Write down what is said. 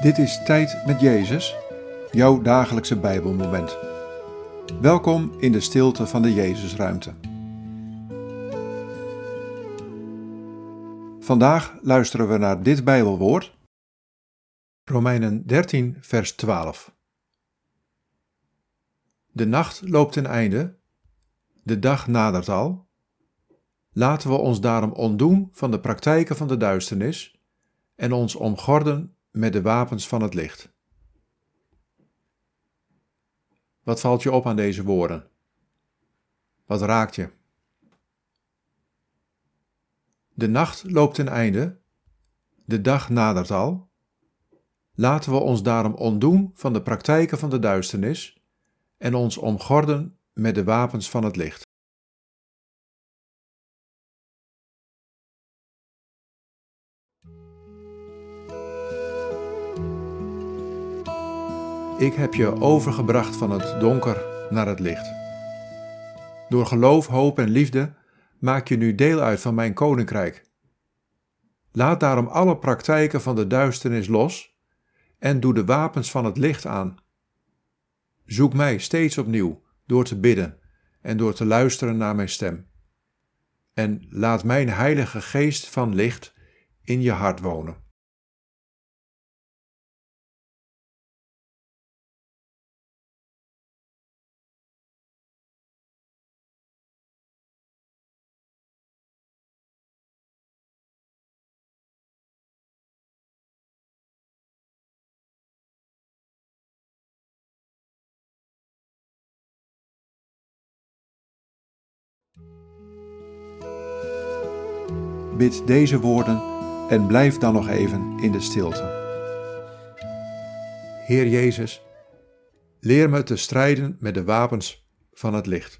Dit is Tijd met Jezus, jouw dagelijkse Bijbelmoment. Welkom in de stilte van de Jezusruimte. Vandaag luisteren we naar dit Bijbelwoord, Romeinen 13, vers 12. De nacht loopt ten einde, de dag nadert al. Laten we ons daarom ontdoen van de praktijken van de duisternis en ons omgorden met de wapens van het licht. Wat valt je op aan deze woorden? Wat raakt je? De nacht loopt ten einde, de dag nadert al. Laten we ons daarom ontdoen van de praktijken van de duisternis en ons omgorden met de wapens van het licht. Ik heb je overgebracht van het donker naar het licht. Door geloof, hoop en liefde maak je nu deel uit van mijn koninkrijk. Laat daarom alle praktijken van de duisternis los en doe de wapens van het licht aan. Zoek mij steeds opnieuw door te bidden en door te luisteren naar mijn stem. En laat mijn Heilige Geest van licht in je hart wonen. Bid deze woorden en blijf dan nog even in de stilte. Heer Jezus, leer me te strijden met de wapens van het licht.